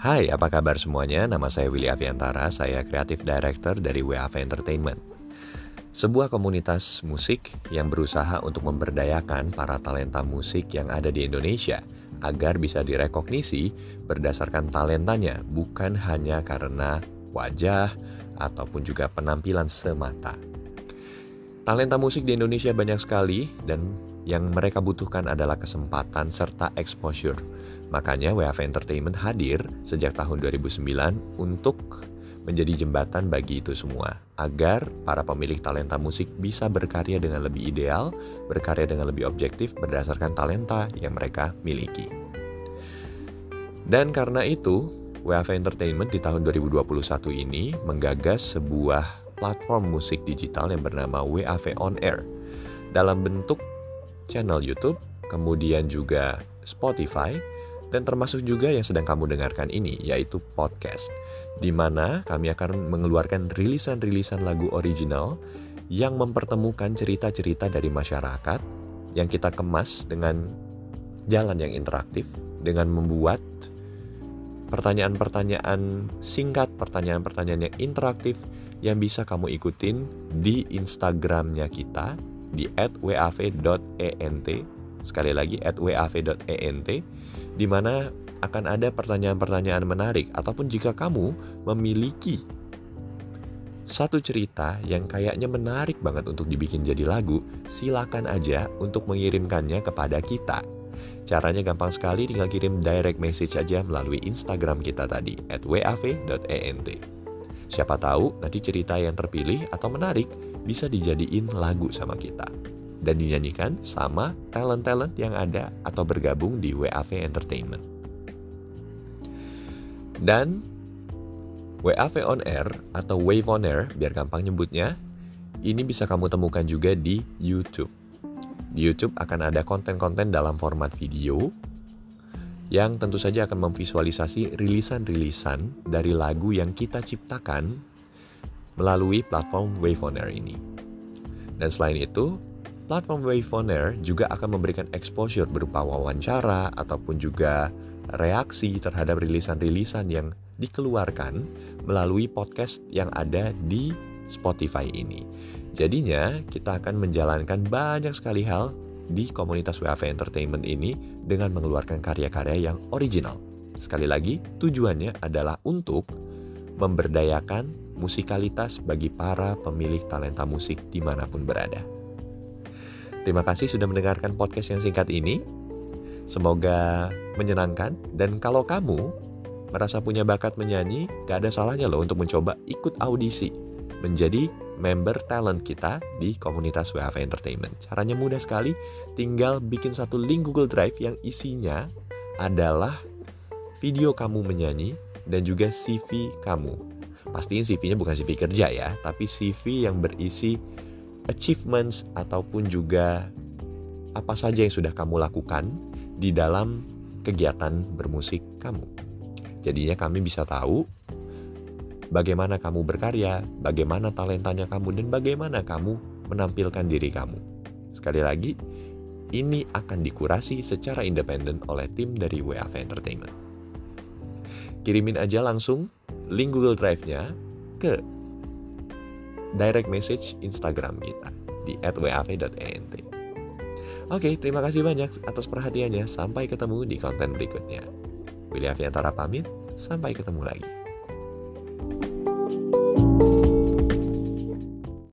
Hai, apa kabar semuanya? Nama saya Willy Aviantara, saya Creative Director dari WAV Entertainment. Sebuah komunitas musik yang berusaha untuk memberdayakan para talenta musik yang ada di Indonesia agar bisa direkognisi berdasarkan talentanya, bukan hanya karena wajah ataupun juga penampilan semata. Talenta musik di Indonesia banyak sekali dan yang mereka butuhkan adalah kesempatan serta exposure. Makanya WAV Entertainment hadir sejak tahun 2009 untuk menjadi jembatan bagi itu semua, agar para pemilik talenta musik bisa berkarya dengan lebih ideal, berkarya dengan lebih objektif berdasarkan talenta yang mereka miliki. Dan karena itu, WAV Entertainment di tahun 2021 ini menggagas sebuah platform musik digital yang bernama WAV On Air. Dalam bentuk channel YouTube, kemudian juga Spotify, dan termasuk juga yang sedang kamu dengarkan ini, yaitu podcast, di mana kami akan mengeluarkan rilisan-rilisan lagu original yang mempertemukan cerita-cerita dari masyarakat yang kita kemas dengan jalan yang interaktif, dengan membuat pertanyaan-pertanyaan singkat, pertanyaan-pertanyaan yang interaktif yang bisa kamu ikutin di Instagramnya kita di @wav.ent sekali lagi @wav.ent di mana akan ada pertanyaan-pertanyaan menarik ataupun jika kamu memiliki satu cerita yang kayaknya menarik banget untuk dibikin jadi lagu, silakan aja untuk mengirimkannya kepada kita. Caranya gampang sekali, tinggal kirim direct message aja melalui Instagram kita tadi, at wav.ent. Siapa tahu nanti cerita yang terpilih atau menarik bisa dijadiin lagu sama kita dan dinyanyikan sama talent-talent yang ada atau bergabung di WAV Entertainment. Dan WAV On Air atau Wave On Air, biar gampang nyebutnya, ini bisa kamu temukan juga di YouTube. Di YouTube akan ada konten-konten dalam format video yang tentu saja akan memvisualisasi rilisan-rilisan dari lagu yang kita ciptakan melalui platform Wave On Air ini. Dan selain itu, Platform Wave on Air juga akan memberikan exposure berupa wawancara ataupun juga reaksi terhadap rilisan-rilisan yang dikeluarkan melalui podcast yang ada di Spotify ini. Jadinya kita akan menjalankan banyak sekali hal di komunitas WAV Entertainment ini dengan mengeluarkan karya-karya yang original. Sekali lagi, tujuannya adalah untuk memberdayakan musikalitas bagi para pemilik talenta musik di mana pun berada. Terima kasih sudah mendengarkan podcast yang singkat ini. Semoga menyenangkan dan kalau kamu merasa punya bakat menyanyi, gak ada salahnya loh untuk mencoba ikut audisi menjadi member talent kita di komunitas WAV Entertainment. Caranya mudah sekali, tinggal bikin satu link Google Drive yang isinya adalah video kamu menyanyi dan juga CV kamu. Pastiin CV-nya bukan CV kerja ya, tapi CV yang berisi achievements ataupun juga apa saja yang sudah kamu lakukan di dalam kegiatan bermusik kamu. Jadinya kami bisa tahu bagaimana kamu berkarya, bagaimana talentanya kamu, dan bagaimana kamu menampilkan diri kamu. Sekali lagi, ini akan dikurasi secara independen oleh tim dari WAV Entertainment. Kirimin aja langsung link Google Drive-nya ke direct message Instagram kita di @wav.ent. Oke, terima kasih banyak atas perhatiannya. Sampai ketemu di konten berikutnya. William Aviantara pamit, sampai ketemu lagi.